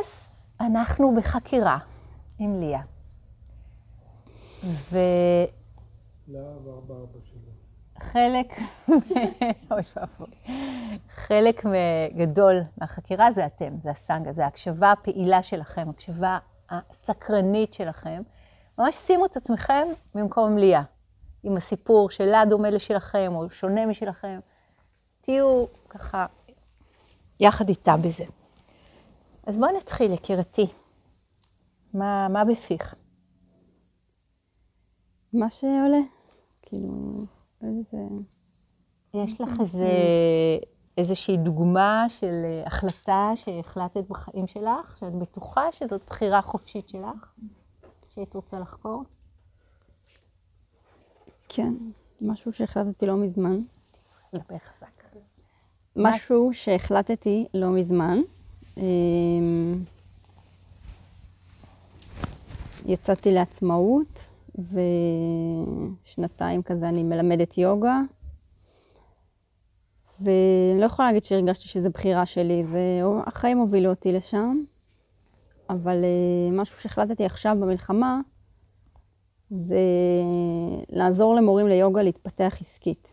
אז אנחנו בחקירה עם ליה. ו... להב ארבע ארבע שלו. חלק, אוי ואבוי, חלק גדול מהחקירה זה אתם, זה הסנגה, זה ההקשבה הפעילה שלכם, הקשבה הסקרנית שלכם. ממש שימו את עצמכם במקום ליה, עם הסיפור שלה דומה לשלכם או שונה משלכם. תהיו ככה יחד איתה בזה. אז בואי נתחיל, יקירתי. מה, מה בפיך? מה שעולה. כאילו, איזה... יש לך איזה, איזושהי דוגמה של אה, החלטה שהחלטת בחיים שלך, שאת בטוחה שזאת בחירה חופשית שלך, שהיית רוצה לחקור? כן, משהו שהחלטתי לא מזמן. לדבר חזק. משהו שהחלטתי לא מזמן. אמ, יצאתי לעצמאות, ושנתיים כזה אני מלמדת יוגה. ואני לא יכולה להגיד שהרגשתי שזו בחירה שלי, זה... החיים הובילו אותי לשם. אבל uh, משהו שהחלטתי עכשיו במלחמה, זה לעזור למורים ליוגה להתפתח עסקית.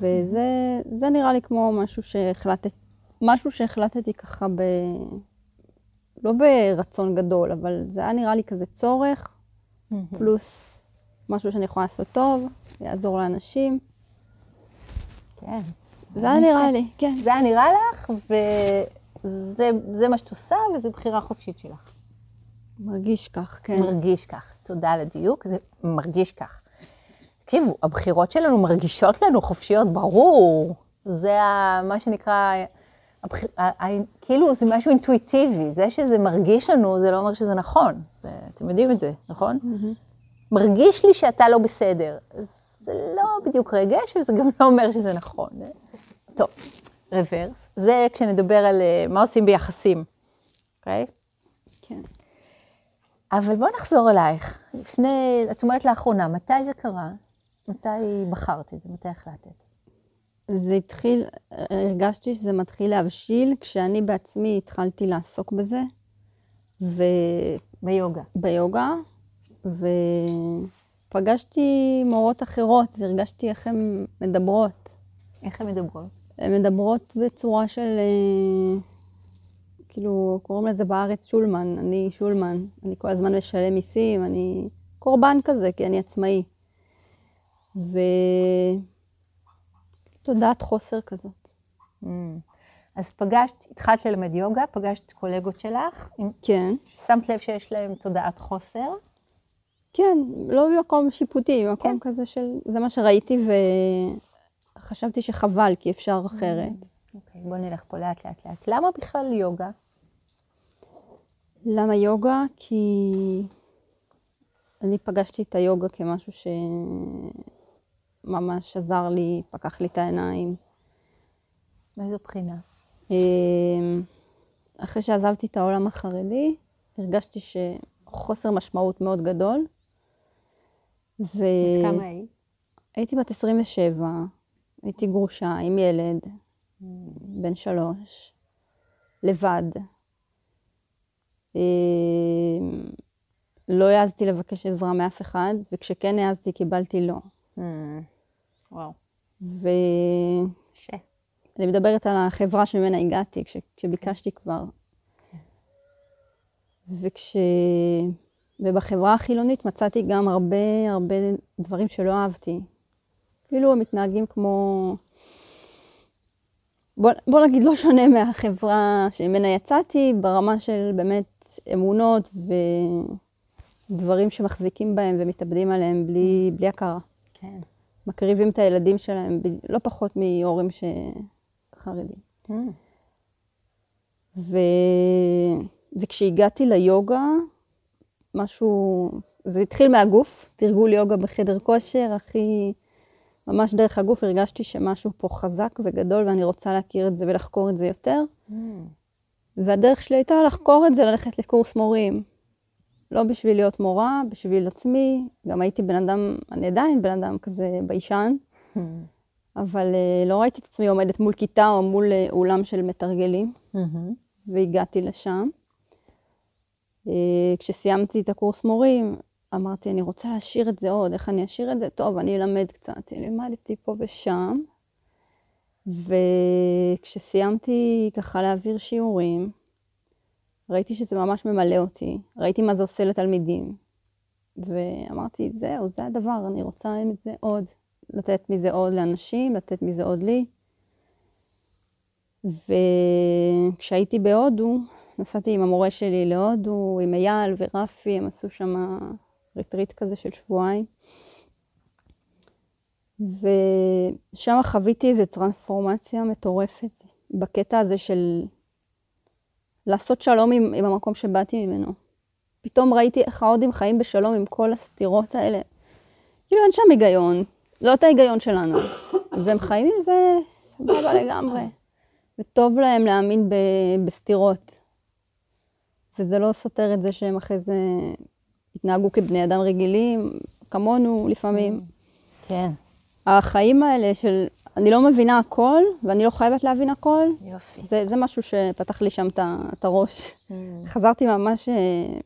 וזה נראה לי כמו משהו שהחלטתי, משהו שהחלטתי ככה ב... לא ברצון גדול, אבל זה היה נראה לי כזה צורך, פלוס משהו שאני יכולה לעשות טוב, לעזור לאנשים. כן. זה היה נראה לי, כן. זה היה נראה לך, וזה מה שאת עושה, וזו בחירה חופשית שלך. מרגיש כך, כן. מרגיש כך. תודה על הדיוק, זה מרגיש כך. תקשיבו, הבחירות שלנו מרגישות לנו חופשיות, ברור. זה מה שנקרא, הבחיר, כאילו זה משהו אינטואיטיבי. זה שזה מרגיש לנו, זה לא אומר שזה נכון. זה, אתם יודעים את זה, נכון? Mm-hmm. מרגיש לי שאתה לא בסדר. זה לא בדיוק רגש, וזה גם לא אומר שזה נכון. טוב, רוורס. זה כשנדבר על uh, מה עושים ביחסים, אוקיי? Okay? כן. אבל בואו נחזור אלייך. לפני, את אומרת לאחרונה, מתי זה קרה? מתי בחרת את זה? מתי החלטת? זה התחיל, הרגשתי שזה מתחיל להבשיל כשאני בעצמי התחלתי לעסוק בזה. ו... ביוגה. ביוגה, ופגשתי מורות אחרות והרגשתי איך הן מדברות. איך הן מדברות? הן מדברות בצורה של, אה, כאילו, קוראים לזה בארץ שולמן, אני שולמן, אני כל הזמן משלם מיסים, אני קורבן כזה, כי אני עצמאי. ותודעת חוסר כזאת. Mm. אז פגשת, התחלת ללמד יוגה, פגשת קולגות שלך? כן. שמת לב שיש להם תודעת חוסר? כן, לא במקום שיפוטי, במקום כן. כזה של... זה מה שראיתי וחשבתי שחבל, כי אפשר אחרת. אוקיי, בוא נלך פה לאט לאט לאט. למה בכלל יוגה? למה יוגה? כי אני פגשתי את היוגה כמשהו ש... ממש עזר לי, פקח לי את העיניים. מאיזו בחינה? אמ, אחרי שעזבתי את העולם החרדי, הרגשתי שחוסר משמעות מאוד גדול. ו... כמה היית? הייתי בת 27, הייתי גרושה עם ילד. בן שלוש, לבד. אמ, לא העזתי לבקש עזרה מאף אחד, וכשכן העזתי קיבלתי לא. Mm. וואו. ו... ש... אני מדברת על החברה שממנה הגעתי, כש... כשביקשתי כבר. וכש... ובחברה החילונית מצאתי גם הרבה הרבה דברים שלא אהבתי. כאילו הם מתנהגים כמו... בוא, בוא נגיד לא שונה מהחברה שממנה יצאתי, ברמה של באמת אמונות ודברים שמחזיקים בהם ומתאבדים עליהם בלי, בלי הכרה. כן. מקריבים את הילדים שלהם, לא פחות מהורים חרדים. Mm. ו... וכשהגעתי ליוגה, משהו, זה התחיל מהגוף, תרגול יוגה בחדר כושר, הכי, ממש דרך הגוף הרגשתי שמשהו פה חזק וגדול ואני רוצה להכיר את זה ולחקור את זה יותר. Mm. והדרך שלי הייתה לחקור את זה, ללכת לקורס מורים. לא בשביל להיות מורה, בשביל עצמי. גם הייתי בן אדם, אני עדיין בן אדם כזה ביישן, hmm. אבל uh, לא ראיתי את עצמי עומדת מול כיתה או מול uh, אולם של מתרגלים. Mm-hmm. והגעתי לשם. אה, כשסיימתי את הקורס מורים, אמרתי, אני רוצה להשאיר את זה עוד, איך אני אשאיר את זה? טוב, אני אלמד קצת. לימדתי פה ושם, וכשסיימתי ככה להעביר שיעורים, ראיתי שזה ממש ממלא אותי, ראיתי מה זה עושה לתלמידים, ואמרתי, זהו, זה הדבר, אני רוצה את זה עוד, לתת מזה עוד לאנשים, לתת מזה עוד לי. וכשהייתי בהודו, נסעתי עם המורה שלי להודו, עם אייל ורפי, הם עשו שם ריטריט כזה של שבועיים. ושם חוויתי איזו טרנספורמציה מטורפת, בקטע הזה של לעשות שלום עם, עם המקום שבאתי ממנו. פתאום ראיתי איך ההודים חיים בשלום עם כל הסתירות האלה. כאילו אין שם היגיון, לא את ההיגיון שלנו. והם חיים עם זה סבבה לגמרי. וטוב להם להאמין ב, בסתירות. וזה לא סותר את זה שהם אחרי זה התנהגו כבני אדם רגילים, כמונו לפעמים. כן. החיים האלה של אני לא מבינה הכל, ואני לא חייבת להבין הכל, יופי. זה, זה משהו שפתח לי שם את הראש. חזרתי ממש, אה,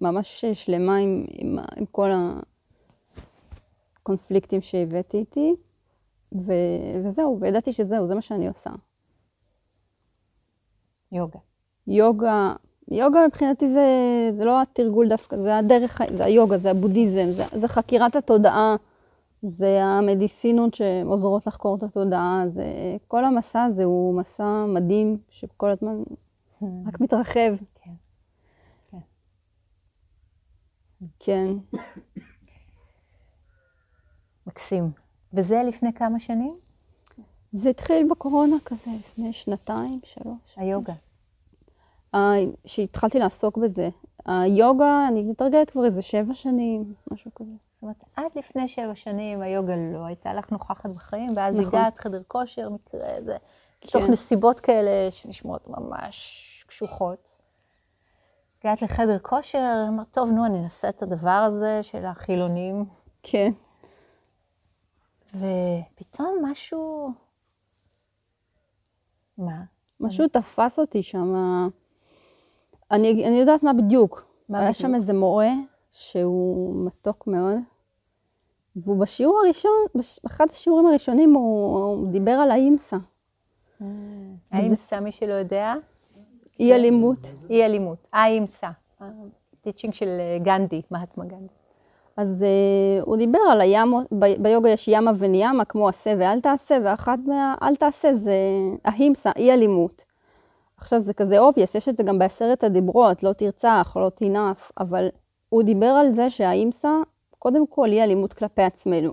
ממש שלמה עם, עם, עם כל הקונפליקטים שהבאתי איתי, ו, וזהו, וידעתי שזהו, זה מה שאני עושה. יוגה. יוגה, יוגה מבחינתי זה, זה לא התרגול דווקא, זה הדרך, זה היוגה, זה הבודהיזם, זה, זה חקירת התודעה, זה המדיסינות שעוזרות לחקור את התודעה, זה, כל המסע הזה הוא מסע מדהים, שכל הזמן רק מתרחב. כן. כן. כן. מקסים. וזה לפני כמה שנים? זה התחיל בקורונה כזה, לפני שנתיים, שלוש. היוגה. שהתחלתי לעסוק בזה. היוגה, אני מתרגלת כבר איזה שבע שנים, משהו כזה. זאת אומרת, עד לפני שבע שנים היוגה לא הייתה לך נוכחת בחיים, ואז נכון. הגעת חדר כושר, מקרה זה, כן. תוך נסיבות כאלה שנשמעות ממש קשוחות. הגעת לחדר כושר, אמרת, טוב, נו, אני אנסה את הדבר הזה של החילונים, כן. ופתאום משהו... מה? משהו תפס אותי שם. אני, אני יודעת מה בדיוק. מה היה בדיוק? שם איזה מורה שהוא מתוק מאוד, והוא בשיעור הראשון, בש- באחד השיעורים הראשונים הוא, הוא דיבר על אהימסה, אהימסה, מי שלא יודע? אי אלימות. אי אלימות. אהימסה. teaching של אה, גנדי, מהטמה גנדי. אז uh, הוא דיבר על היאמה, ב- ביוגה יש יאמה וניאמה, כמו עשה ואל תעשה, ואחת מהאל תעשה זה האהימסה, אי אלימות. עכשיו זה כזה obvious, יש את זה גם בעשרת הדיברות, לא תרצח, לא תנאף, אבל הוא דיבר על זה שהאימסה, קודם כל אי אלימות כלפי עצמנו.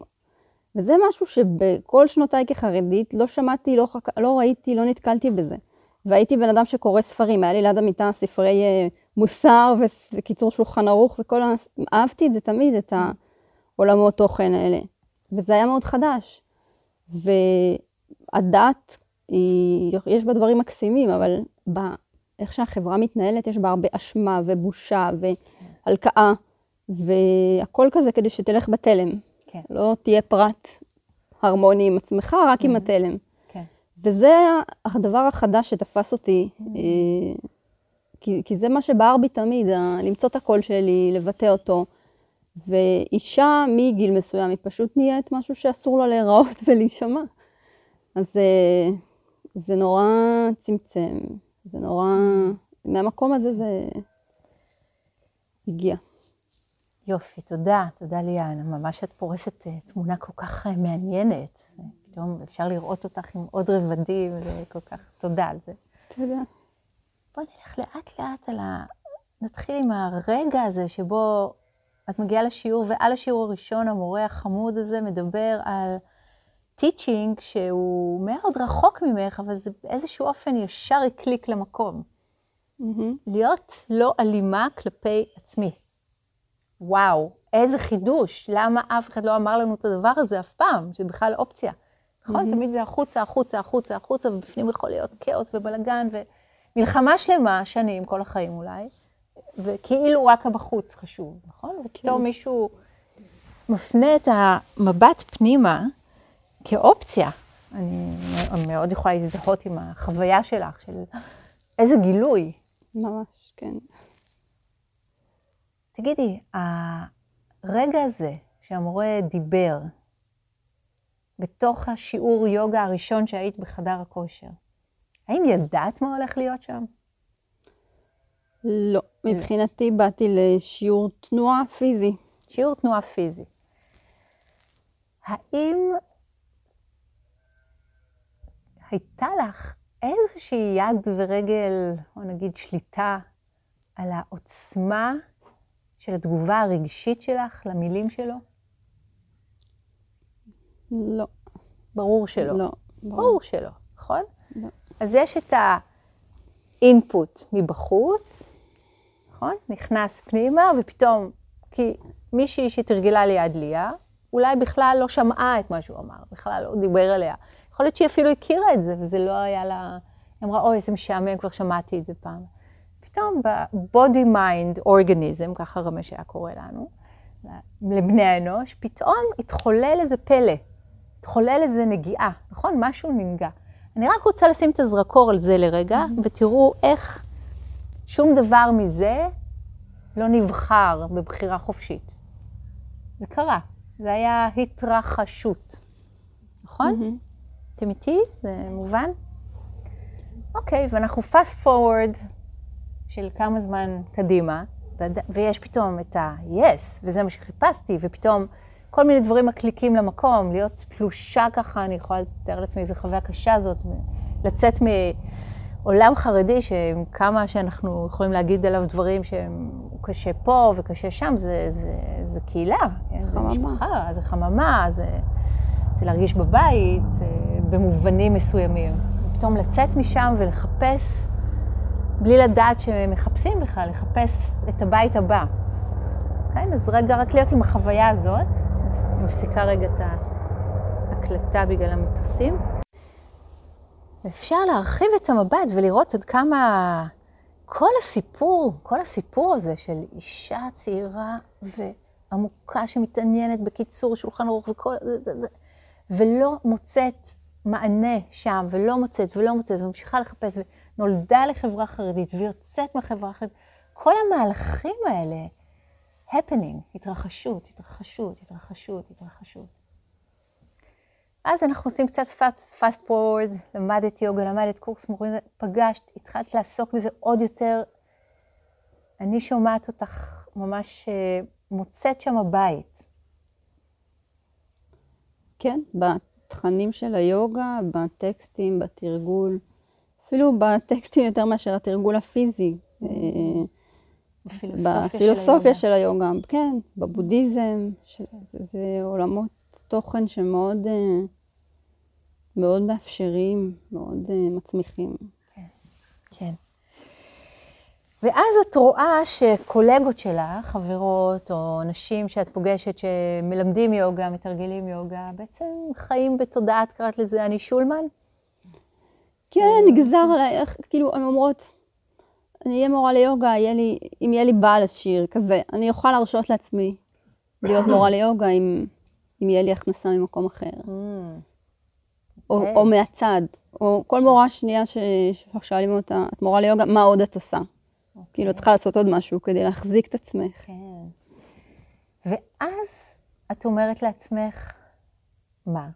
וזה משהו שבכל שנותיי כחרדית לא שמעתי, לא, חק... לא ראיתי, לא נתקלתי בזה. והייתי בן אדם שקורא ספרים, היה לי ליד המיטה ספרי אה, מוסר וקיצור שולחן ערוך וכל ה... אהבתי את זה תמיד, את העולמות תוכן האלה. וזה היה מאוד חדש. והדת, היא... יש בה דברים מקסימים, אבל ב... איך שהחברה מתנהלת, יש בה הרבה אשמה ובושה והלקאה, והכל כזה כדי שתלך בתלם. כן. לא תהיה פרט הרמוני עם עצמך, רק עם התלם. כן. וזה הדבר החדש שתפס אותי, אה, כי, כי זה מה שבער בי תמיד, למצוא את הקול שלי, לבטא אותו. ואישה מגיל מסוים היא פשוט נהיית משהו שאסור לה להיראות ולהישמע. אז אה, זה נורא צמצם, זה נורא... מהמקום הזה זה הגיע. יופי, תודה, תודה ליאן. ממש את פורסת אה, תמונה כל כך אה, מעניינת. פתאום אפשר לראות אותך עם עוד רבדים, וכל כך תודה על זה. תודה. בואי נלך לאט לאט על ה... נתחיל עם הרגע הזה שבו את מגיעה לשיעור, ועל השיעור הראשון המורה החמוד הזה מדבר על teaching שהוא מאוד רחוק ממך, אבל זה באיזשהו אופן ישר הקליק למקום. מהמם. להיות לא אלימה כלפי עצמי. וואו, איזה חידוש. למה אף אחד לא אמר לנו את הדבר הזה אף פעם, שזה בכלל אופציה. נכון? תמיד זה החוצה, החוצה, החוצה, החוצה, ובפנים יכול להיות כאוס ובלאגן, ומלחמה שלמה, שנים, כל החיים אולי, וכאילו רק הבחוץ חשוב, נכון? ופתאום מישהו מפנה את המבט פנימה כאופציה. אני מאוד יכולה להזדהות עם החוויה שלך, של איזה גילוי. ממש, כן. תגידי, הרגע הזה שהמורה דיבר בתוך השיעור יוגה הראשון שהיית בחדר הכושר, האם ידעת מה הולך להיות שם? לא, מבחינתי באתי לשיעור תנועה פיזי. שיעור תנועה פיזי. האם הייתה לך איזושהי יד ורגל, או נגיד שליטה, על העוצמה של התגובה הרגשית שלך למילים שלו? לא. ברור שלא. לא. ברור שלא, נכון? לא. אז יש את האינפוט מבחוץ, נכון? נכנס פנימה, ופתאום, כי מישהי שתרגלה ליד ליה, אולי בכלל לא שמעה את מה שהוא אמר, בכלל לא דיבר עליה. יכול להיות שהיא אפילו הכירה את זה, וזה לא היה לה... היא אמרה, אוי, איזה משעמם, כבר שמעתי את זה פעם. פתאום ב-body mind organism, ככה רמש היה קורא לנו, לבני האנוש, פתאום התחולל איזה פלא, התחולל איזה נגיעה, נכון? משהו ננגע. אני רק רוצה לשים את הזרקור על זה לרגע. ותראו איך שום דבר מזה לא נבחר בבחירה חופשית. זה קרה, זה היה התרחשות, נכון? אתם איתי? זה מובן? אוקיי, ואנחנו fast forward של כמה זמן קדימה, ויש פתאום את ה-yes, וזה מה שחיפשתי, ופתאום כל מיני דברים מקליקים למקום, להיות תלושה ככה, אני יכולה לתאר לעצמי איזו חוויה קשה זאת, לצאת מעולם חרדי, שעם כמה שאנחנו יכולים להגיד עליו דברים שהוא קשה פה וקשה שם, זה, זה, זה קהילה, כן? זה חממה. משפחה, זה חממה, זה, זה להרגיש בבית, זה במובנים מסוימים. פתאום לצאת משם ולחפש, בלי לדעת שמחפשים בכלל, לחפש את הבית הבא. כן, אז רגע, רק להיות עם החוויה הזאת, אני מפסיקה רגע את ההקלטה בגלל המטוסים. ואפשר להרחיב את המבט ולראות עד כמה כל הסיפור, כל הסיפור הזה של אישה צעירה ועמוקה שמתעניינת בקיצור שולחן ערוך וכל זה, זה, זה, ולא מוצאת מענה שם, ולא מוצאת ולא מוצאת, וממשיכה לחפש, ונולדה לחברה חרדית, ויוצאת מהחברה החרדית. כל המהלכים האלה, happening, התרחשות, התרחשות, התרחשות, התרחשות. אז אנחנו עושים קצת fast, fast forward, למדת יוגה, למדת קורס מורים, פגשת, התחלת לעסוק בזה עוד יותר. אני שומעת אותך ממש אה, מוצאת שם הבית. כן, בתכנים של היוגה, בטקסטים, בתרגול, אפילו בטקסטים יותר מאשר התרגול הפיזי. אה, בפילוסופיה, של היוגה, כן, בבודהיזם, זה, עולמות תוכן שמאוד אה, מאוד מאפשרים, מאוד אה, מצמיחים. כן. ואז את רואה שקולגות שלך, חברות או נשים שאת פוגשת שמלמדים יוגה, מתרגלים יוגה, בעצם חיים בתודעה, את קראת לזה אני שולמן? כן, נגזר עליי, איך, כאילו, הן אומרות, אני אהיה מורה ליוגה, יהיה לי, אם יהיה לי בעל עשיר, כזה. אני אוכל להרשות לעצמי להיות מורה ליוגה אם, אם יהיה לי הכנסה ממקום אחר. או, אוקיי. או מהצד, או כל מורה שנייה ששואלים אותה, את מורה ליוגה, מה עוד את עושה? כאילו, את צריכה לעשות עוד משהו כדי להחזיק את עצמך. כן. ואז את אומרת לעצמך, מה?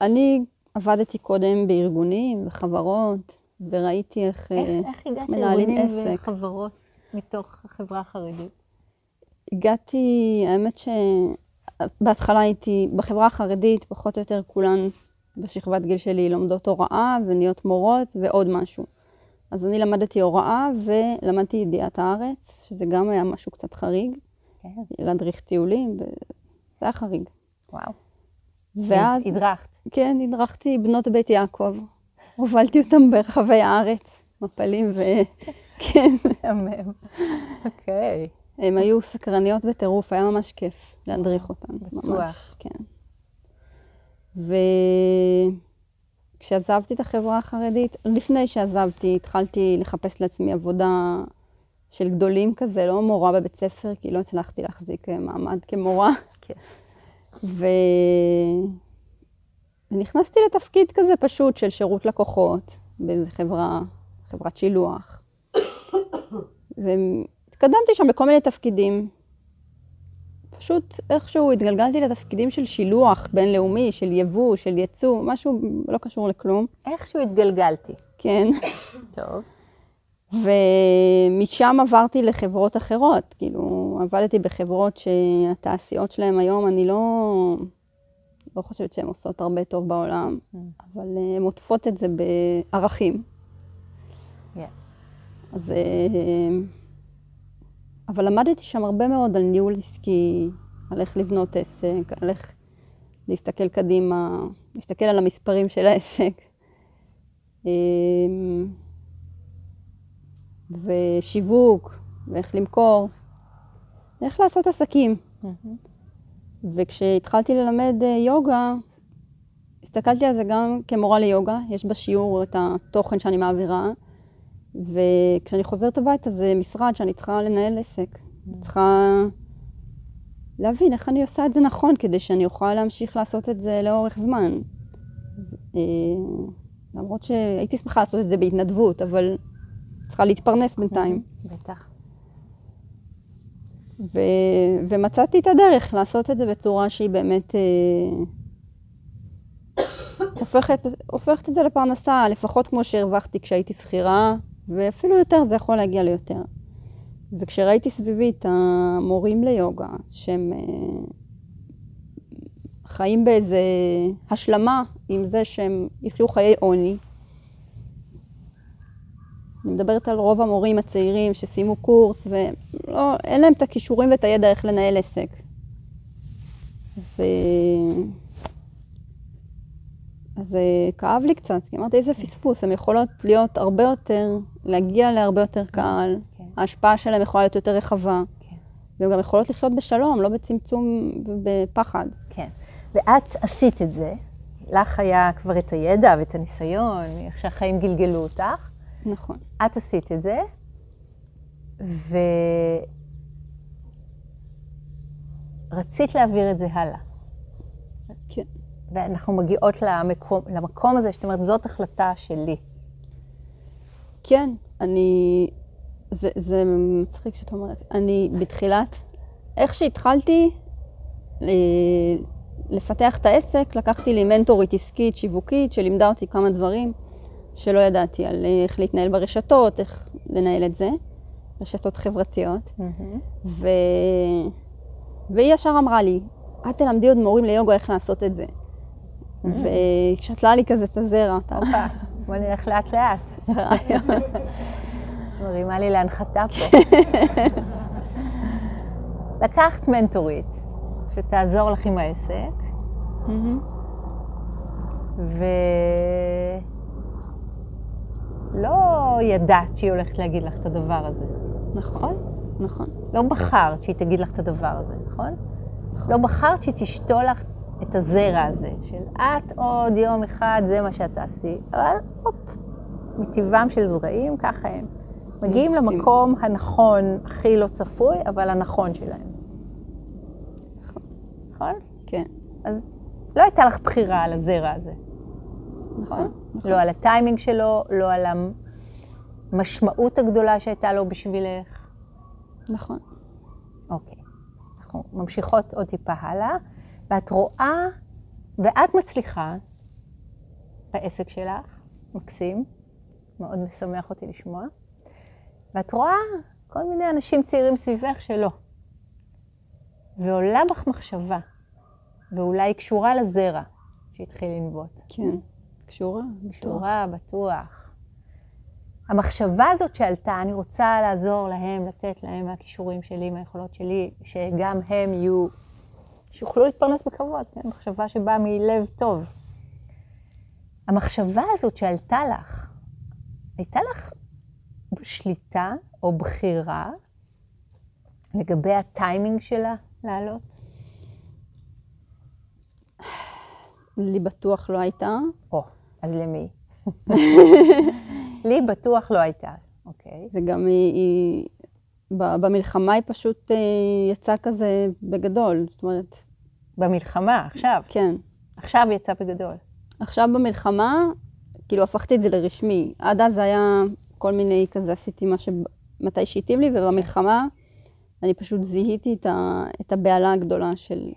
אני עבדתי קודם בארגונים וחברות, וראיתי איך אה, איך, איך הגעת מנהלים לארגונים עסק. וחברות מתוך החברה החרדית? הגעתי, האמת שבהתחלה הייתי בחברה החרדית, פחות או יותר כולן בשכבת גיל שלי לומדות הוראה ונהיות מורות ועוד משהו. אז אני למדתי הוראה ולמדתי ידיעת הארץ, שזה גם היה משהו קצת חריג, כן, להדריך טיולים, וזה היה חריג. וואו. ואז, הדרכת. כן, הדרכתי בנות בית יעקב. הובלתי אותם ברחבי הארץ, מפלים ו... כן. מהמם. אוקיי. הם היו סקרניות בטירוף, היה ממש כיף להדריך אותן. בטוח. כן. וכשעזבתי את החברה החרדית, לפני שעזבתי, התחלתי לחפש לעצמי עבודה של גדולים כזה, לא מורה בבית ספר, כי לא הצלחתי להחזיק אה, מעמד כמורה. כן. ונכנסתי לתפקיד כזה פשוט של שירות לקוחות באיזה חברה, חברת שילוח. והתקדמתי שם בכל מיני תפקידים. פשוט איכשהו התגלגלתי לתפקידים של שילוח בינלאומי, של יבוא, של יצוא, משהו לא קשור לכלום. איכשהו התגלגלתי. כן. טוב. ומשם עברתי לחברות אחרות, כאילו, עבדתי בחברות שהתעשיות שלהן היום, אני לא, לא חושבת שהן עושות הרבה טוב בעולם, Mm. אבל אה, הן עוטפות את זה בערכים. Yeah. אז... אה, אבל למדתי שם הרבה מאוד על ניהול עסקי, על איך לבנות עסק, על איך להסתכל קדימה, להסתכל על המספרים של העסק. ושיווק, ואיך למכור, איך לעשות עסקים. וכשהתחלתי ללמד אה, יוגה, הסתכלתי על זה גם כמורה ליוגה, יש בשיעור את התוכן שאני מעבירה, וכשאני חוזרת הביתה זה משרד שאני צריכה לנהל עסק. אני צריכה להבין איך אני עושה את זה נכון, כדי שאני אוכל להמשיך לעשות את זה לאורך זמן. אה, למרות שהייתי שמחה לעשות את זה בהתנדבות, אבל צריכה להתפרנס בינתיים. בטח. ו... ומצאתי את הדרך לעשות את זה בצורה שהיא באמת אה, הופכת, הופכת את זה לפרנסה, לפחות כמו שהרווחתי כשהייתי שכירה, ואפילו יותר, זה יכול להגיע ליותר. וכשראיתי סביבי את המורים ליוגה, שהם אה, חיים באיזה השלמה עם זה שהם יחיו חיי עוני, אני מדברת על רוב המורים הצעירים שסיימו קורס ואין להם את הכישורים ואת הידע איך לנהל עסק. ו... אז זה כאב לי קצת, כי אמרתי איזה פספוס, הן יכולות להיות הרבה יותר, להגיע להרבה יותר קהל, כן. ההשפעה שלהם יכולה להיות יותר רחבה, כן. והן גם יכולות לחיות בשלום, לא בצמצום ובפחד. כן. ואת עשית את זה, לך היה כבר את הידע ואת הניסיון, איך שהחיים גלגלו אותך. נכון. את עשית את זה, ורצית להעביר את זה הלאה. כן. ואנחנו מגיעות למקום, למקום הזה שאת אומרת, זאת החלטה שלי. כן, אני... זה, זה מצחיק שאת אומרת. אני בתחילת, איך שהתחלתי אה, לפתח את העסק, לקחתי לי מנטורית עסקית, שיווקית, שלימדה אותי כמה דברים שלא ידעתי על איך להתנהל ברשתות, איך לנהל את זה, רשתות חברתיות. ו... והיא ישר אמרה לי, את תלמדי עוד מורים ליוגה איך לעשות את זה. ושתלה לי כזה את הזרע. הופה, בוא נלך לאט לאט. מרימה לי להנחתה פה. לקחת מנטורית שתעזור לך עם העסק, ולא ידעת שהיא הולכת להגיד לך את הדבר הזה, נכון, נכון. לא בחרת שהיא תגיד לך את הדבר הזה, נכון? לא בחרת שהיא תשתול לך את הזרע הזה, של את עוד יום אחד, זה מה שאת תעשי, אבל הופ, מטבעם של זרעים, ככה הם. מגיעים למקום הנכון, הכי לא צפוי, אבל הנכון שלהם. נכון? כן. אז לא הייתה לך בחירה על הזרע הזה. נכון? נכון. לא על הטיימינג שלו, לא על המשמעות הגדולה שהייתה לו בשבילך. נכון. אוקיי. אנחנו ממשיכות עוד טיפה הלאה, ואת רואה, ואת מצליחה בעסק שלך, מקסים, מאוד משמח אותי לשמוע, ואת רואה כל מיני אנשים צעירים סביבך שלא. ועולה בך מחשבה, ואולי היא קשורה לזרע שהתחיל לנבוט. כן, קשורה. קשורה, בטוח. המחשבה הזאת שעלתה, אני רוצה לעזור להם, לתת להם מהכישורים שלי, מהיכולות שלי, שגם הם יהיו, שיוכלו להתפרנס בכבוד, כן? מחשבה שבאה מלב טוב. המחשבה הזאת שעלתה לך, הייתה לך שליטה או בחירה לגבי הטיימינג שלה לעלות? לי בטוח לא הייתה. או, אז למי? לי בטוח לא הייתה, אוקיי. וגם היא, היא ב- במלחמה היא פשוט אה, יצאה כזה בגדול. זאת אומרת, במלחמה, עכשיו. כן, עכשיו יצא בגדול. עכשיו במלחמה, כאילו הפכתי את זה לרשמי. עד אז היה כל מיני כזה, עשיתי מה ש... מתי שהתאים לי, ובמלחמה אני פשוט זיהיתי את, ה... את הבהלה הגדולה של...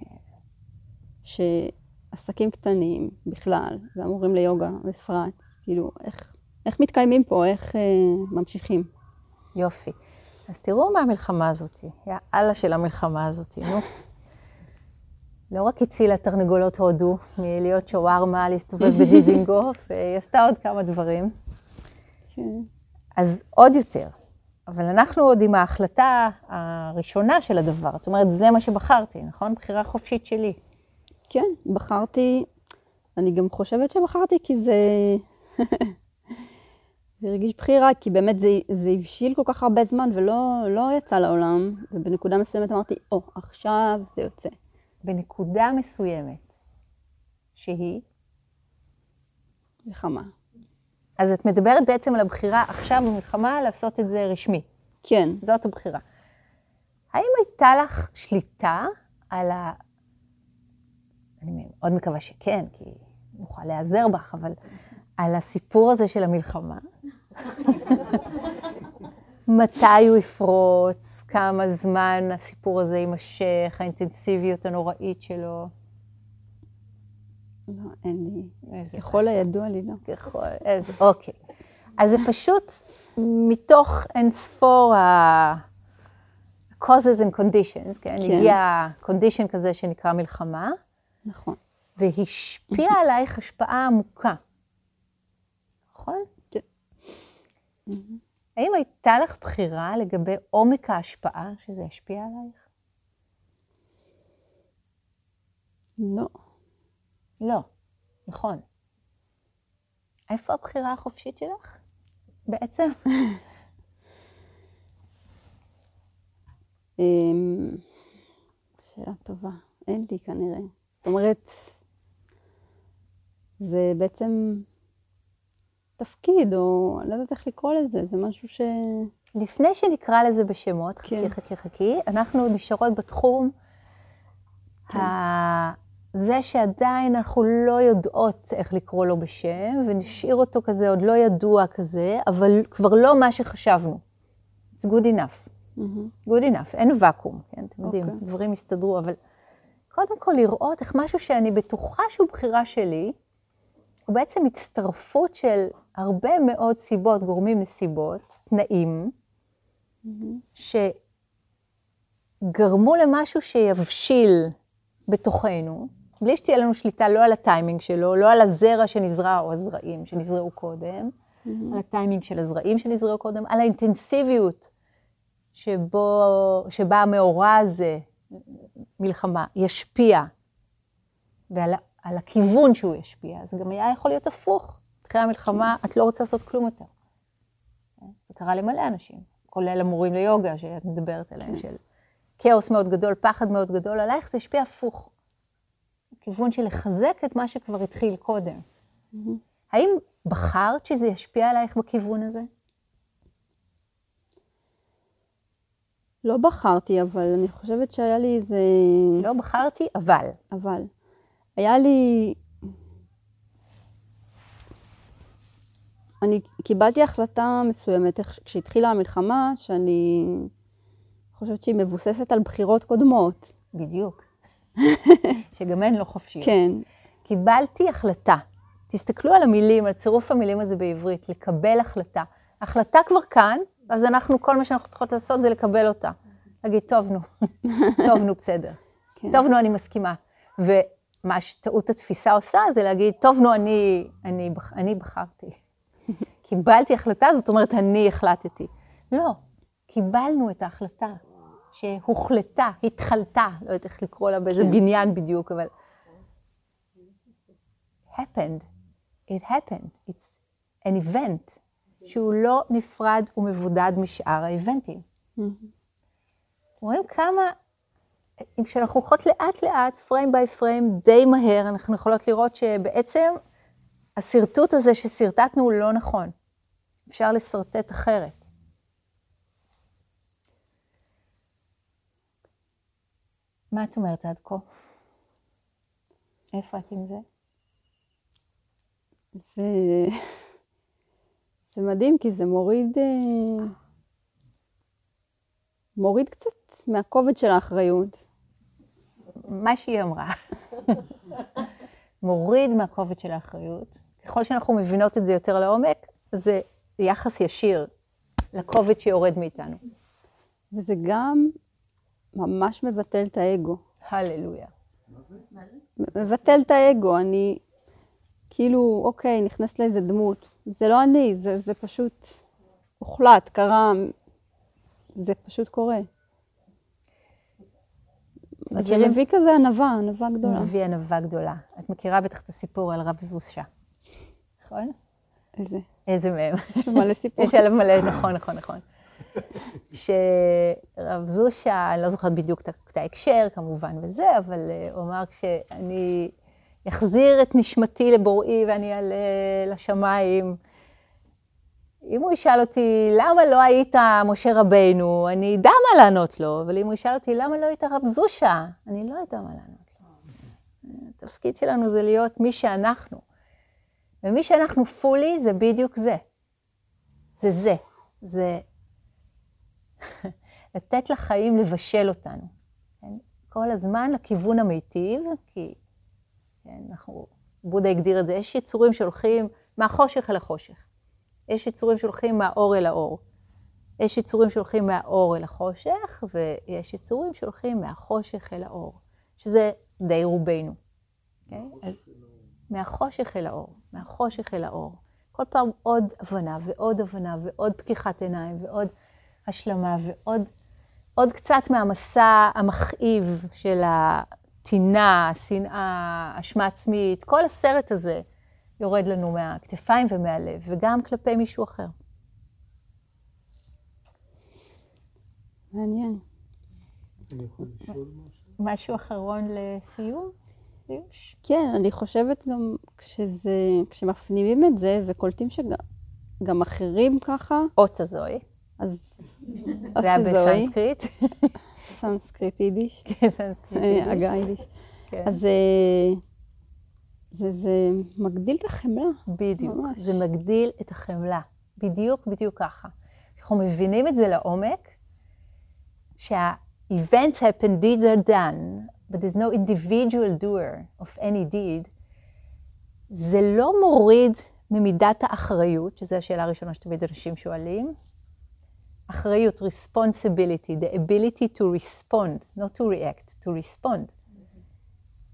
שעסקים קטנים בכלל, והמורים ליוגה בפרט, כאילו, איך, איך מתקיימים פה, איך אה, ממשיכים. יופי. אז תראו מה המלחמה הזאת, יא אללה של המלחמה הזאת, נו. לא רק הצילה תרנגולות הודו מלהיות שווארמה, להסתובב בדיזינגוף, היא עשתה עוד כמה דברים. כן. אז עוד יותר. אבל אנחנו עוד עם ההחלטה הראשונה של הדבר. זאת אומרת, זה מה שבחרתי, נכון? בחירה חופשית שלי. כן, בחרתי, אני גם חושבת שבחרתי כי זה... זה הרגיש בחירה, כי באמת זה, זה הבשיל כל כך הרבה זמן ולא לא יצא לעולם, ובנקודה מסוימת אמרתי, או, oh, עכשיו זה יוצא. בנקודה מסוימת, שהיא, מלחמה. אז את מדברת בעצם על הבחירה עכשיו במלחמה לעשות את זה רשמי. כן. זאת הבחירה. האם הייתה לך שליטה על ה... אני מאוד מקווה שכן, כי נוכל להיעזר בך, אבל על הסיפור הזה של המלחמה? מתי הוא יפרוץ, כמה זמן הסיפור הזה יימשך, האינטנסיביות הנוראית שלו. לא, אין לי. ככל. הידוע לי, לא. ככל, איזה, אוקיי. אז זה פשוט מתוך אינספור ה-causes and conditions, כן? כן. הגיע condition כזה שנקרא מלחמה, נכון. והשפיע עלייך השפעה עמוקה. נכון? כן. האם הייתה לך בחירה לגבי עומק ההשפעה שזה ישפיע עלייך? לא. לא, נכון. איפה הבחירה החופשית שלך? בעצם? אמ, שאלה טובה. אין לי כנראה. אומרת, זה בעצם תפקיד, או אני לא יודעת איך לקרוא לזה, זה משהו ש... לפני שנקרא לזה בשמות, כן. חכי, חכי, חכי, אנחנו נשארות בתחום כן. ה... זה שעדיין אנחנו לא יודעות איך לקרוא לו בשם, ונשאיר אותו כזה עוד לא ידוע כזה, אבל כבר לא מה שחשבנו. It's good enough. מהמם. good enough, אין ואקום, כן? אתם יודעים, אוקיי. דברים יסתדרו, אבל קודם כל לראות איך משהו שאני בטוחה שהוא בחירה שלי, הוא בעצם הצטרפות של הרבה מאוד סיבות, גורמים נסיבות, תנאים, שגרמו למשהו שיבשיל בתוכנו, בלי שתהיה לנו שליטה לא על הטיימינג שלו, לא על הזרע שנזרע או הזרעים שנזרעו קודם, על הטיימינג של הזרעים שנזרעו קודם, על האינטנסיביות שבו, שבה המאורע הזה, מלחמה, ישפיע, ועל על הכיוון שהוא ישפיע. זה גם היה יכול להיות הפוך. אחרי המלחמה, את לא רוצה לעשות כלום יותר. זה קרה למלא אנשים, כולל המורים ליוגה שאת מדברת עליהם, של כאוס מאוד גדול, פחד מאוד גדול, עלייך זה השפיע הפוך. כיוון של לחזק את מה שכבר התחיל קודם. האם בחרת שזה ישפיע עלייך בכיוון הזה? לא בחרתי, אבל אני חושבת שהיה לי איזה... לא בחרתי, אבל. אבל. היה לי... אני קיבלתי החלטה מסוימת כשהתחילה המלחמה, שאני חושבת שהיא מבוססת על בחירות קודמות. בדיוק. שגם הן לא חופשיות. כן, קיבלתי החלטה. תסתכלו על המילים, על צירוף המילים הזה בעברית, לקבל החלטה. החלטה כבר כאן, אז אנחנו, כל מה שאנחנו צריכות לעשות זה לקבל אותה. להגיד, טוב, נו, טוב, נו, בסדר. כן. טוב, נו, אני מסכימה. ומה שטעות התפיסה עושה, זה להגיד, טוב, נו, אני, אני, אני בחרתי. קיבלתי החלטה, זאת אומרת, אני החלטתי. לא, קיבלנו את ההחלטה שהוחלטה, התחלתה, לא יודעת איך לקרוא לה באיזה כן. בניין בדיוק, אבל... happened, it happened, it's an event, שהוא לא נפרד ומבודד משאר האיבנטים. אתם רואים כמה, אם כשאנחנו הולכות לאט לאט, פריים ביי פריים, די מהר, אנחנו יכולות לראות שבעצם השרטוט הזה ששרטטנו הוא לא נכון. אפשר לשרטט אחרת. מה את אומרת עד כה? איפה את עם זה? זה, זה מדהים, כי זה מוריד, אה, מוריד קצת מהכובד של האחריות. מה שהיא אמרה. מוריד מהכובד של האחריות. ככל שאנחנו מבינות את זה יותר לעומק, זה יחס ישיר לכובד שיורד מאיתנו. וזה גם ממש מבטל את האגו. הללויה. מבטל את האגו, אני כאילו, אוקיי, נכנסת לאיזה דמות. זה לא אני, זה, זה פשוט הוחלט, קרה, זה פשוט קורה. אז זה? מביא כזה ענווה, ענווה גדולה. מביא ענווה גדולה. את מכירה בטח את הסיפור על רב זושה, נכון? איזה, איזה מהם? יש מלא סיפור. יש עליו מלא, נכון, נכון, נכון. שרב זושה, אני לא זוכרת בדיוק את ההקשר כמובן וזה, אבל אה, הוא אמר כשאני אחזיר את נשמתי לבוראי ואני אעלה לשמיים, אם הוא ישאל אותי, למה לא היית משה רבנו, אני אדע מה לענות לו, אבל אם הוא ישאל אותי, למה לא היית רב זושה, אני לא אדע מה לענות לו. התפקיד שלנו זה להיות מי שאנחנו. ומי שאנחנו פולי זה בדיוק זה. זה זה. זה לתת לחיים לבשל אותנו. כן? כל הזמן לכיוון המיטיב, כי כן, אנחנו, בודה הגדיר את זה, יש יצורים שהולכים מהחושך אל החושך. יש יצורים שהולכים מהאור אל האור. יש יצורים שהולכים מהאור אל החושך, ויש יצורים שהולכים מהחושך אל האור, שזה די רובנו. Okay? אז מהחושך אל האור, מהחושך אל האור. כל פעם עוד הבנה ועוד הבנה ועוד פקיחת עיניים ועוד השלמה ועוד עוד קצת מהמסע המכאיב של הטינה, השנאה, אשמה עצמית, כל הסרט הזה יורד לנו מהכתפיים ומהלב, וגם כלפי מישהו אחר. מעניין. אני יכול לשאול משהו? משהו אחרון לסיום? כן, אני חושבת גם כשזה, כשמפנימים את זה וקולטים שגם גם אחרים ככה, אות הזוהי, אז... זה היה בסנסקריט. סנסקריט יידיש, כן, סנסקריט. אה, יידיש. הגה יידיש. כן. אז אה, זה, זה מגדיל את החמלה. בדיוק, ממש. זה מגדיל את החמלה. בדיוק, בדיוק ככה. אנחנו מבינים את זה לעומק, שה-events happen, deeds are done, but there's no individual doer of any deed, זה לא מוריד ממידת האחריות, שזו השאלה הראשונה שתמיד אנשים שואלים. אחריות, responsibility, the ability to respond, not to react, to respond.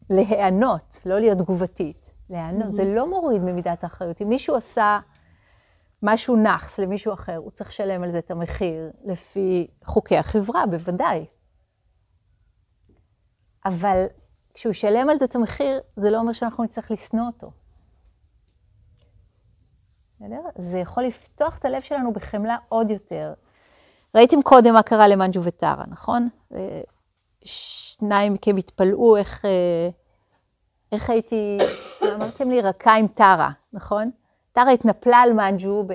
להיענות, לא להיות תגובתית, להיענות. זה לא מוריד ממידת האחריות. אם מישהו עשה משהו נאחס למישהו אחר, הוא צריך לשלם על זה את המחיר לפי חוקי החברה, בוודאי. אבל כשהוא ישלם על זה את המחיר, זה לא אומר שאנחנו נצטרך לשנוא אותו. בסדר? זה יכול לפתוח את הלב שלנו בחמלה עוד יותר. ראיתם קודם מה קרה למנג'ו וטרה, נכון? אה, שניים מכם התפלאו איך, אה, איך הייתי, אמרתם לי, רכה עם טרה, נכון? טרה התנפלה על מנג'ו, ב...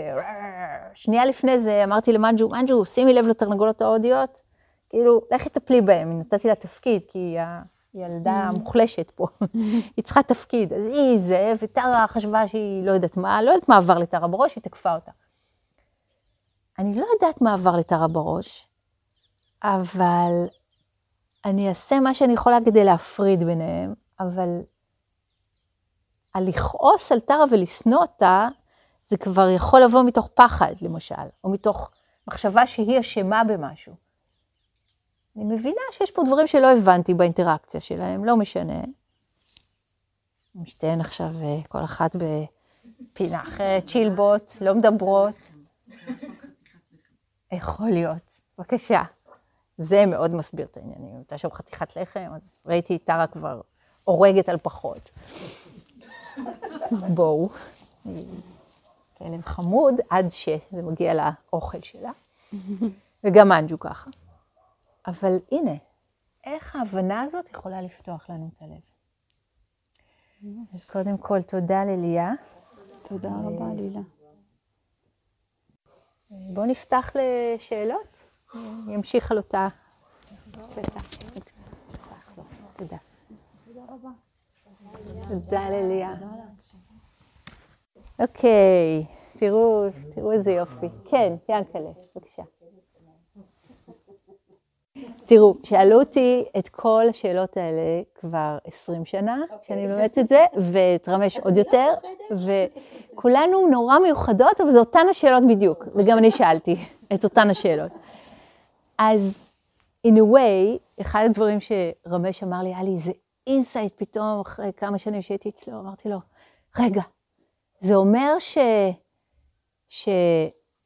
שנייה לפני זה אמרתי למנג'ו, מנג'ו, שימי לב לתרנגולות ההודיות, כאילו, לכי תטפלי בהן, נתתי לה תפקיד, כי היא הילדה המוחלשת פה, היא צריכה תפקיד, אז היא זה, וטרה חשבה שהיא לא יודעת מה, לא יודעת מה עבר לטרה בראש, היא תקפה אותה. אני לא יודעת מה עבר לטרה בראש, אבל אני אעשה מה שאני יכולה כדי להפריד ביניהם, אבל הלכעוס על טרה ולשנוא אותה, זה כבר יכול לבוא מתוך פחד, למשל, או מתוך מחשבה שהיא אשמה במשהו. אני מבינה שיש פה דברים שלא הבנתי באינטראקציה שלהם, לא משנה. הם שתיהן עכשיו, אה, כל אחת בפינה אחרת, צ'ילבוט, לא מדברות. יכול להיות, בבקשה. זה מאוד מסביר את העניינים. הייתה שם חתיכת לחם, אז ראיתי את טרה כבר הורגת על פחות. בואו. כלב חמוד עד שזה מגיע לאוכל שלה. וגם מנג'ו ככה. אבל הנה, איך ההבנה הזאת יכולה לפתוח לנו את הלב. אז קודם כל, תודה לליה. תודה רבה, לילה. בואו נפתח לשאלות. ימשיך על אותה... קטע. תודה. תודה לליה. אוקיי, תראו, איזה יופי. כן, ינקלה, בבקשה. תראו, שאלו אותי את כל השאלות האלה כבר 20 שנה, כשאני לומדת את זה, ואת רמש עוד יותר, וכולנו נורא מיוחדות, אבל זה אותן השאלות בדיוק, וגם אני שאלתי את אותן השאלות. אז in a way, אחד הדברים שרמש אמר לי, היה לי איזה insight פתאום, אחרי כמה שנים שהייתי אצלו, אמרתי לו, רגע, זה אומר ש... ש...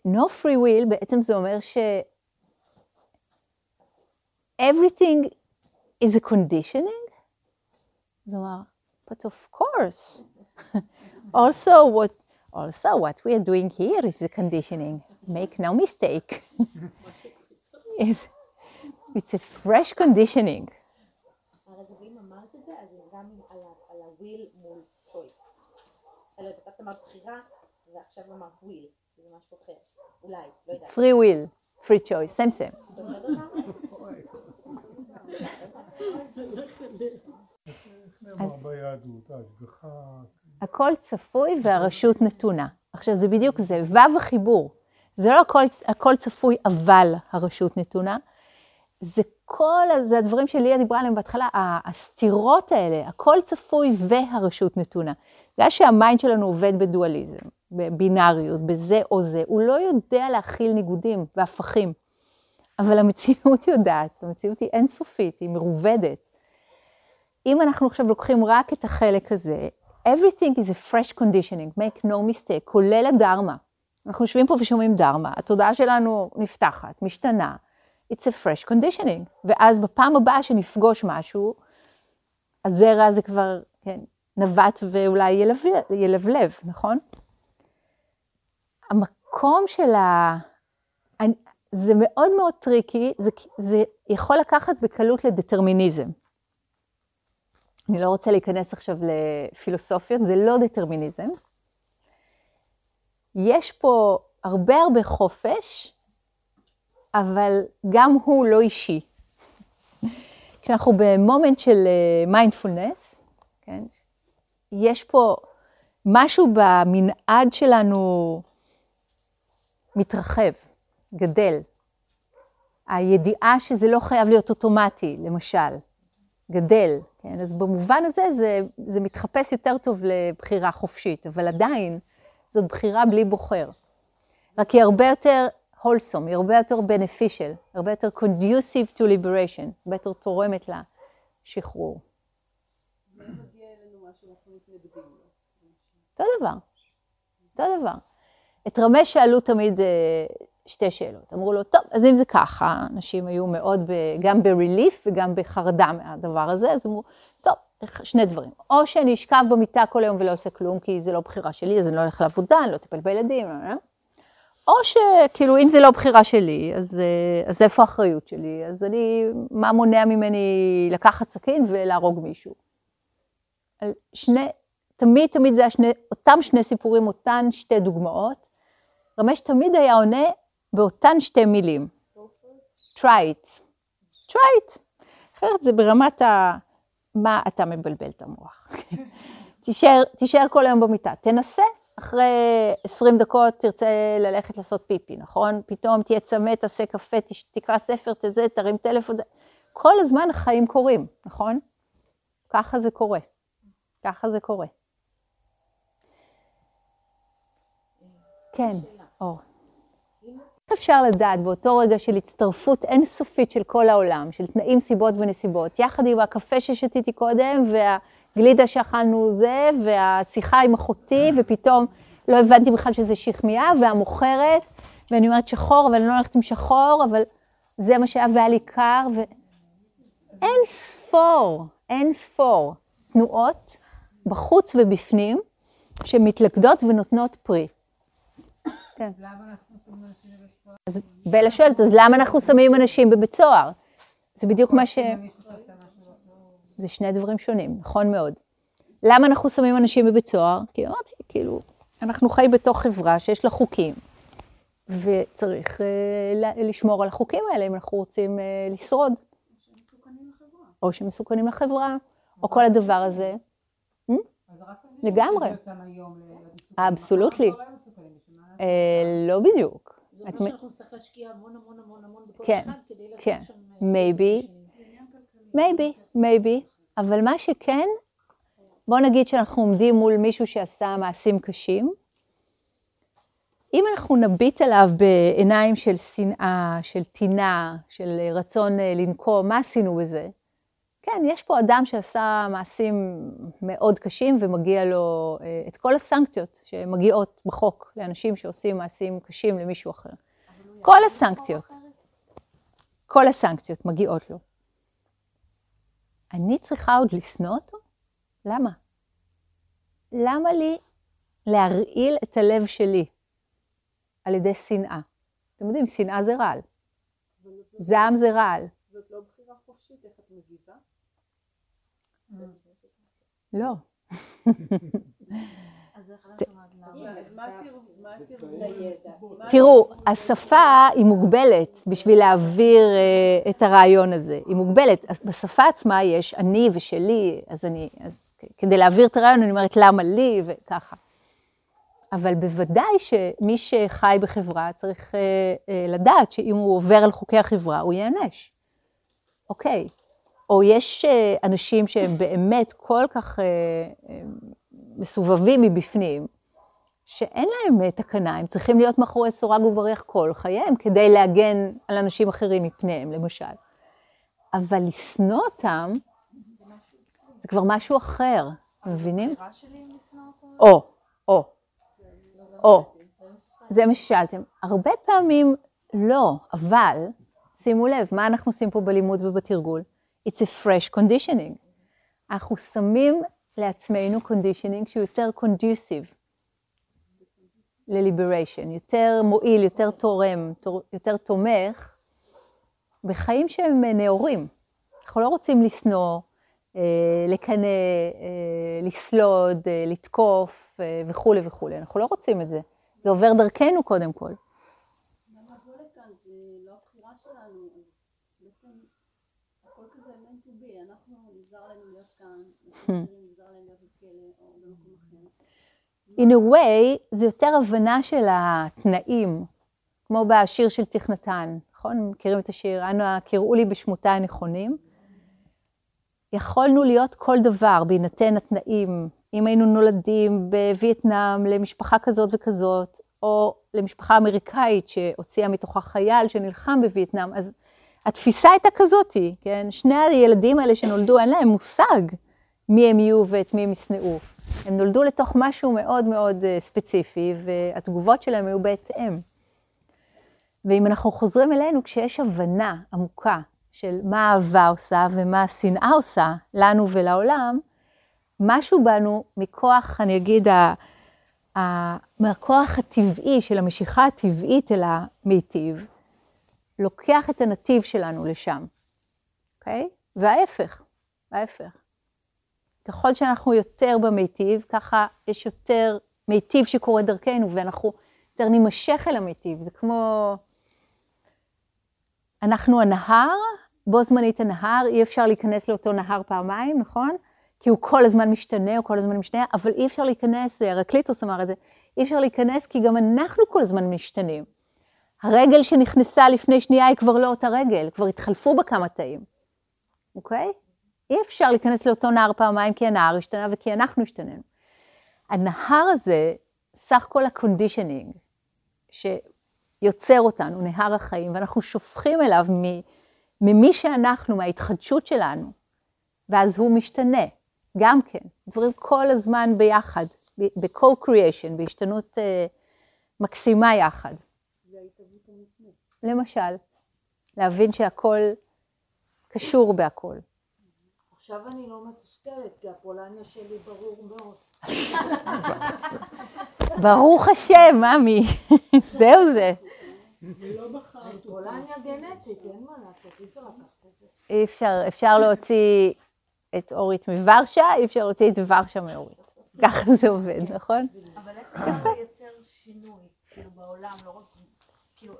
no free will, בעצם זה אומר ש... everything is a conditioning? זאת אומרת, but of course. also, what, also what we are doing here is a conditioning. Make no mistake. it's, it's a fresh conditioning. הרגע ואם אמרת את זה, אז זה גם על ה- על ה-will מול choice. לא יודעת, את אמרת בחירה, ועכשיו אמרת will, זה משהו אחר. אולי, לא יודעת. free will, free choice, same same. ההשגחה, הכל צפוי והרשות נתונה. עכשיו, זה בדיוק זה, וו החיבור. זה לא הכל, הכל צפוי, אבל הרשות נתונה. זה כל, זה הדברים שליה דיברה עליהם בהתחלה, הסתירות האלה, הכל צפוי והרשות נתונה. בגלל שהמיינד שלנו עובד בדואליזם, בבינאריות, בזה או זה, הוא לא יודע להכיל ניגודים והפכים. אבל המציאות יודעת, המציאות היא אינסופית, היא מרובדת. אם אנחנו עכשיו לוקחים רק את החלק הזה, everything is a fresh conditioning, make no mistake, כולל הדרמה. אנחנו יושבים פה ושומעים דרמה, התודעה שלנו נפתחת, משתנה, it's a fresh conditioning. ואז בפעם הבאה שנפגוש משהו, הזרע הזה כבר, כן, נובט ואולי ילבלב, ילבלב, נכון? המקום של ה... זה מאוד מאוד tricky, זה, זה יכול לקחת בקלות לדטרמיניזם. אני לא רוצה להיכנס עכשיו לפילוסופיות, זה לא דטרמיניזם. יש פה הרבה הרבה חופש, אבל גם הוא לא אישי. כשאנחנו במומנט של מיינדפולנס, כן, יש פה משהו במנעד שלנו מתרחב, גדל. הידיעה שזה לא חייב להיות אוטומטי, למשל, גדל. כן? אז במובן הזה זה, זה מתחפש יותר טוב לבחירה חופשית, אבל עדיין זאת בחירה בלי בוחר. רק היא הרבה יותר wholesome, היא הרבה יותר beneficial, הרבה יותר conducive to liberation, הרבה יותר תורמת לשחרור. אותו דבר, אותו דבר. את רמש שאלו תמיד אה, שתי שאלות. אמרו לו, טוב, אז אם זה ככה, אנשים היו מאוד, ב, גם בריליף וגם בחרדה מהדבר הזה, אז אמרו, טוב, שני דברים. או שאני אשכב במיטה כל היום ולא עושה כלום, כי זה לא בחירה שלי, אז אני לא הולך לעבודה, אני לא אטפל בילדים, לא, לא. או שכאילו, אם זה לא בחירה שלי, אז, אה, אז איפה האחריות שלי? אז אני, מה מונע ממני לקחת סכין ולהרוג מישהו? שני, תמיד תמיד זה השני, אותם שני סיפורים, אותן שתי דוגמאות. רמש תמיד היה עונה באותן שתי מילים. try it. try it. אחרת זה ברמת ה... מה אתה מבלבל את המוח. תישאר, תישאר כל היום במיטה, תנסה. אחרי 20 דקות תרצה ללכת לעשות פיפי, נכון? פתאום תהיה צמא, תעשה קפה, תש- תקרא ספר, תזה, תרים טלפון. כל הזמן החיים קורים, נכון? ככה זה קורה. ככה זה קורה. כן, אור. איך אפשר לדעת באותו רגע של הצטרפות אינסופית של כל העולם, של תנאים, סיבות ונסיבות, יחד עם הקפה ששתיתי קודם, והגלידה שאכלנו זה, והשיחה עם אחותי, ופתאום לא הבנתי בכלל שזה שכמיה, והמוכרת, ואני אומרת שחור, אבל אני לא הולכת עם שחור, אבל זה מה שהיה והיה לי קר, ו... אין ספור, אין ספור תנועות בחוץ ובפנים שמתלכדות ונותנות פרי. כן. אז בלה שואלת, אז למה אנחנו שמים אנשים בבית סוהר? זה בדיוק מה ש... זה שני דברים שונים, נכון מאוד. למה אנחנו שמים אנשים בבית סוהר? כי אמרתי, כאילו, אנחנו חיים בתוך חברה שיש לה חוקים, וצריך אה, לשמור על החוקים האלה אם אנחנו רוצים אה, לשרוד. או שמסוכנים לחברה, או כל הדבר הזה. לגמרי. אבסולוטלי. אה, לא בדיוק. זה את אומר שאנחנו נצטרך להשקיע המון המון המון המון בכל כן, אחד כדי לעשות כן. שם... Maybe. conditioning. מייבי, מייבי, אבל מה שכן, בוא נגיד שאנחנו עומדים מול מישהו שעשה מעשים קשים, אם אנחנו נביט עליו בעיניים של שנאה, של טינה, של רצון אה, לנקום, מה עשינו בזה? כן, יש פה אדם שעשה מעשים מאוד קשים ומגיע לו אה, את כל הסנקציות שמגיעות בחוק לאנשים שעושים מעשים קשים למישהו אחר. כל הסנקציות, כל הסנקציות מגיעות לו. אני צריכה עוד לשנוא אותו? למה? למה לי להרעיל את הלב שלי על ידי שנאה? אתם יודעים, שנאה זה רעל. זעם זה רעל. זאת לא בחירה חופשית, איך את מגיבה? לא. תראו? השפה היא מוגבלת בשביל להעביר אה, את הרעיון הזה. היא מוגבלת. בשפה עצמה יש אני ושלי, אז אני, אז כדי להעביר את הרעיון אני אומרת למה לי וככה. אבל בוודאי שמי שחי בחברה צריך אה, אה, לדעת שאם הוא עובר על חוקי החברה הוא ייענש. אוקיי. או יש אה, אנשים שהם באמת כל כך אה, אה, מסובבים מבפנים, שאין להם תקנה, הם צריכים להיות מאחורי סורג ובריח כל חייהם כדי להגן על אנשים אחרים מפניהם, למשל. אבל לשנוא אותם, זה כבר משהו אחר, מבינים? או, או, או. זה מה ששאלתם. הרבה פעמים לא, אבל שימו לב, מה אנחנו עושים פה בלימוד ובתרגול? It's a fresh conditioning. אנחנו שמים לעצמנו conditioning שהוא יותר conducive ל-liberation, יותר מועיל, יותר תורם, תור- יותר תומך, בחיים שהם נאורים. אנחנו לא רוצים לשנוא, אה, לקנא, אה, לסלוד, אה, לתקוף וכולי וכולי. אנחנו לא רוצים את זה. זה עובר דרכנו קודם כל. למה לבוא לכאן? זה לא הבחירה שלנו, אז בעצם הכל כזה meant to be, אנחנו נגזר עלינו להיות כאן, אנשים אחרים נגזר עליהם להיות בכלא או במקום אחר. In a way, זה יותר הבנה של התנאים, כמו בשיר של תכנתן, נכון? מכירים את השיר? אנא קראו לי בשמותיי הנכונים. יכולנו להיות כל דבר בהינתן התנאים. אם היינו נולדים בווייטנאם למשפחה כזאת וכזאת, או למשפחה אמריקאית שהוציאה מתוכה חייל שנלחם בווייטנאם, אז התפיסה הייתה כזאתי, כן? שני הילדים האלה שנולדו, אין להם מושג מי הם יהיו ואת מי הם ישנאו. הם נולדו לתוך משהו מאוד מאוד אה, ספציפי, והתגובות שלהם היו בהתאם. ואם אנחנו חוזרים אלינו, כשיש הבנה עמוקה של מה האהבה עושה ומה השנאה עושה לנו ולעולם, משהו בנו מכוח, אני אגיד, ה, ה, מהכוח הטבעי של המשיכה הטבעית אל המיטיב, לוקח את הנתיב שלנו לשם, אוקיי? וההפך, ההפך. ככל שאנחנו יותר במיטיב, ככה יש יותר מיטיב שקורה דרכנו, ואנחנו יותר נימשך אל המיטיב. זה כמו... אנחנו הנהר, בו זמנית הנהר, אי אפשר להיכנס לאותו נהר פעמיים, נכון? כי הוא כל הזמן משתנה, הוא כל הזמן משתנה, אבל אי אפשר להיכנס, הרקליטוס אמר את זה, אי אפשר להיכנס כי גם אנחנו כל הזמן משתנים. הרגל שנכנסה לפני שנייה היא כבר לא אותה רגל, כבר התחלפו בה כמה תאים, אוקיי? אי אפשר להיכנס לאותו נהר פעמיים כי הנהר השתנה וכי אנחנו השתננו. הנהר הזה, סך כל ה conditioning שיוצר אותנו, נהר החיים, ואנחנו שופכים אליו ממי שאנחנו, מההתחדשות שלנו, ואז הוא משתנה, גם כן. דברים כל הזמן ביחד, ב-co-creation, בהשתנות uh, מקסימה יחד. למשל, להבין שהכל קשור בהכל. עכשיו אני לא מתוסכלת, כי הפולניה שלי ברור מאוד. ברוך השם, ממי, זהו זה. פולניה גנטית, אין מה לעשות, אי אפשר לקחת את זה. אי אפשר, אפשר להוציא את אורית מוורשה, אי אפשר להוציא את ורשה מאורית. ככה זה עובד, נכון? אבל איך אפשר לייצר שינוי, כאילו בעולם, לא רק, כאילו,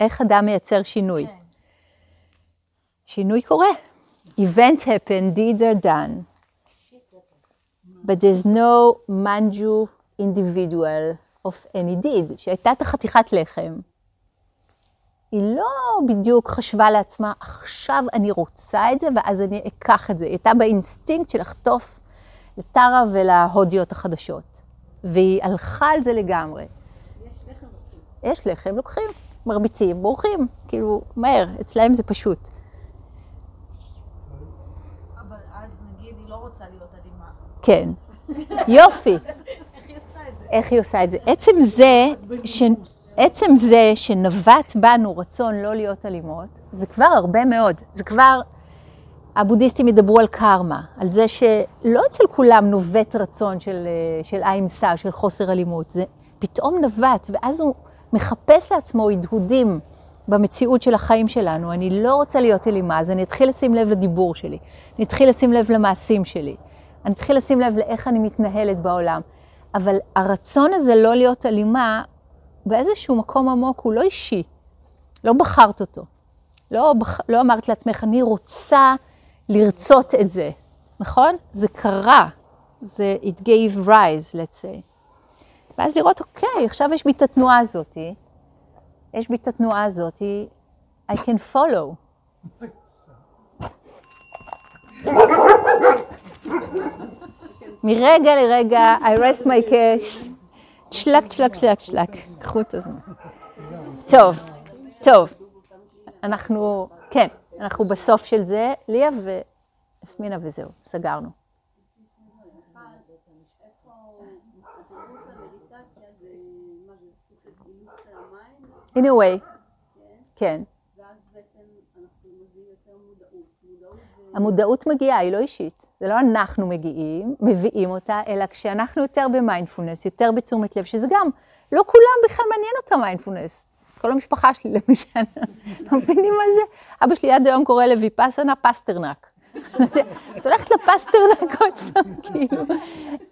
איך אדם מייצר שינוי? כן. שינוי קורה. Events happen, deeds are done. but there's no manju individual of any deed, שהייתה את החתיכת לחם. היא לא בדיוק חשבה לעצמה, עכשיו אני רוצה את זה ואז אני אקח את זה. היא הייתה באינסטינקט של לחטוף לטרה ולהודיות החדשות. והיא הלכה על זה לגמרי. יש לחם, לוקחים, מרביצים, בורחים, כאילו, מהר, אצלהם זה פשוט. אבל אז נגיד היא לא רוצה להיות אלימה. כן. יופי. איך היא עושה את זה? עצם זה, ש... עצם זה שנבט בנו רצון לא להיות אלימות, זה כבר הרבה מאוד. זה כבר, הבודהיסטים ידברו על קרמה, על זה שלא אצל כולם נובט רצון של, אה, של אימסה, של חוסר אלימות. זה פתאום נבט, ואז הוא מחפש לעצמו הדהודים במציאות של החיים שלנו. אני לא רוצה להיות אלימה, אז אני אתחיל לשים לב לדיבור שלי, אני אתחיל לשים לב למעשים שלי, אני אתחיל לשים לב לאיך אני מתנהלת בעולם. אבל הרצון הזה לא להיות אלימה, באיזשהו מקום עמוק הוא לא אישי. לא בחרת אותו. לא, בח... לא אמרת לעצמך, אני רוצה לרצות את זה, נכון? זה קרה. זה it gave rise, let's say. ואז לראות, אוקיי, עכשיו יש בי את התנועה הזאת, יש בי את התנועה הזאת, I can follow. מרגע לרגע, I rest my case, שלק, שלק, שלק, שלק, קחו את הזמן. טוב, טוב, אנחנו, כן, אנחנו בסוף של זה, ליה ויסמינה וזהו, סגרנו. in a way, כן. המודעות מגיעה, היא לא אישית. זה לא אנחנו מגיעים, מביאים אותה, אלא כשאנחנו יותר במיינדפולנס, יותר בתשומת לב, שזה גם, לא כולם בכלל מעניין אותם מיינדפולנס. כל המשפחה שלי למשל, לא מבינים מה זה? אבא שלי עד היום קורא לויפאסנה פסטרנק. את הולכת לפסטרנק עוד פעם, כאילו,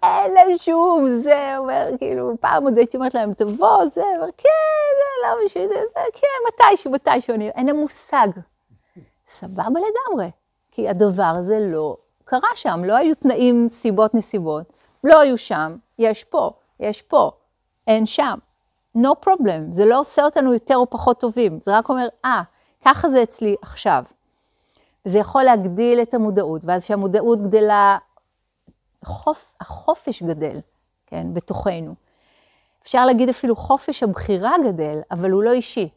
אין להם שום, זה אומר, כאילו, פעם עוד הייתי אומרת להם, תבוא, זה, אומר, כן, זה, למה שזה, זה, כן, מתישהו, מתישהו, אין להם מושג. סבבה לגמרי, כי הדבר הזה לא קרה שם, לא היו תנאים, סיבות, נסיבות, לא היו שם, יש פה, יש פה, אין שם. no problem, זה לא עושה אותנו יותר או פחות טובים, זה רק אומר, אה, ah, ככה זה אצלי עכשיו. וזה יכול להגדיל את המודעות, ואז כשהמודעות גדלה, חופ, החופש גדל, כן, בתוכנו. אפשר להגיד אפילו חופש הבחירה גדל, אבל הוא לא אישי.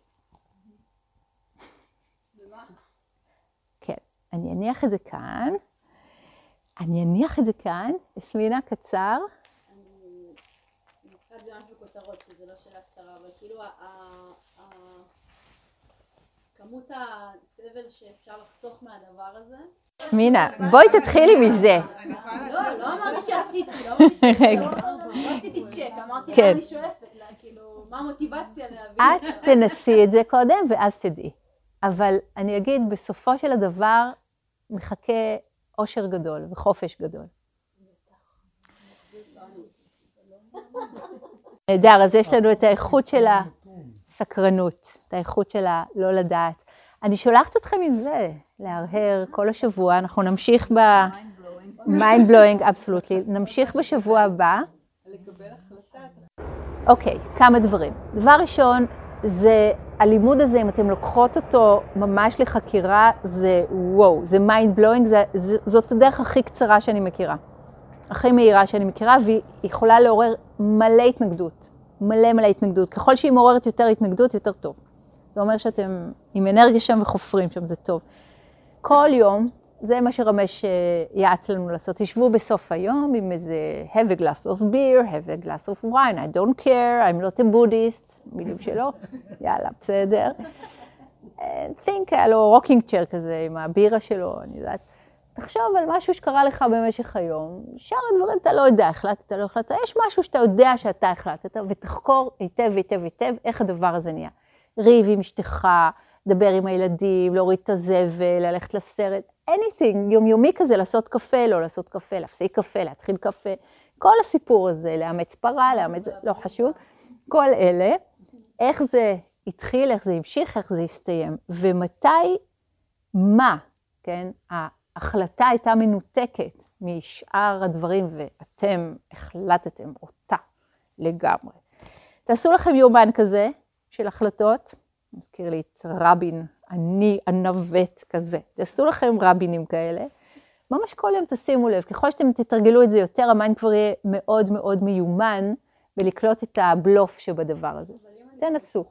כן, אני אניח את זה כאן. אני אניח את זה כאן, אסמינה, קצר. אני נתקעת במשהו כותרות, שזה לא שאלה קצרה, אבל כאילו כמות הסבל שאפשר לחסוך מהדבר הזה. אסמינה, בואי תתחילי מזה. לא, לא אמרתי שעשיתי, לא אמרתי שעשיתי, לא עשיתי צ'ק, אמרתי מה אני שואפת, כאילו, מה המוטיבציה להביא. את תנסי את זה קודם ואז תדעי. אבל אני אגיד, בסופו של הדבר מחכה אושר גדול וחופש גדול. נהדר, אז יש לנו את האיכות של הסקרנות, את האיכות של הלא לדעת. אני שולחת אתכם עם זה, להרהר כל השבוע, אנחנו נמשיך ב... mind blowing, אבסולוטלי. נמשיך בשבוע הבא. אוקיי, okay, כמה דברים. דבר ראשון, זה הלימוד הזה, אם אתם לוקחות אותו ממש לחקירה, זה וואו, זה זה, זה, זאת הדרך הכי קצרה שאני מכירה. הכי מהירה שאני מכירה, והיא יכולה לעורר מלא התנגדות. מלא מלא התנגדות. ככל שהיא מעוררת יותר התנגדות, יותר טוב. זה אומר שאתם עם אנרגיה שם וחופרים שם, זה טוב. כל יום, זה מה שרמש אה, יעץ לנו לעשות. תשבו בסוף היום עם איזה have a glass of beer, have a glass of wine, I don't care, I'm not a Buddhist, מילים שלו, יאללה, בסדר. think, היה לו rocking chair כזה עם הבירה שלו, אני יודעת. תחשוב על משהו שקרה לך במשך היום, שאר הדברים אתה לא יודע, החלטת, לא החלטת, יש משהו שאתה יודע שאתה החלטת, ותחקור היטב, היטב, היטב איך הדבר הזה נהיה. ריב עם אשתך, דבר עם הילדים, להוריד את הזבל, ללכת לסרט, anything, יומיומי כזה, לעשות קפה, לא לעשות קפה, להפסיק קפה, להתחיל קפה, כל הסיפור הזה, לאמץ פרה, לאמץ, לא חשוב, כל אלה, איך זה התחיל, איך זה המשיך, איך זה הסתיים, ומתי, מה, כן, ההחלטה הייתה מנותקת משאר הדברים, ואתם החלטתם אותה לגמרי. תעשו לכם יומן כזה של החלטות, מזכיר לי את רבין, אני אנווט כזה. תעשו לכם רבינים כאלה. ממש כל יום תשימו לב, ככל שאתם תתרגלו את זה יותר, ה mind כבר יהיה מאוד מאוד מיומן בלקלוט את הבלוף שבדבר הזה. תנסו.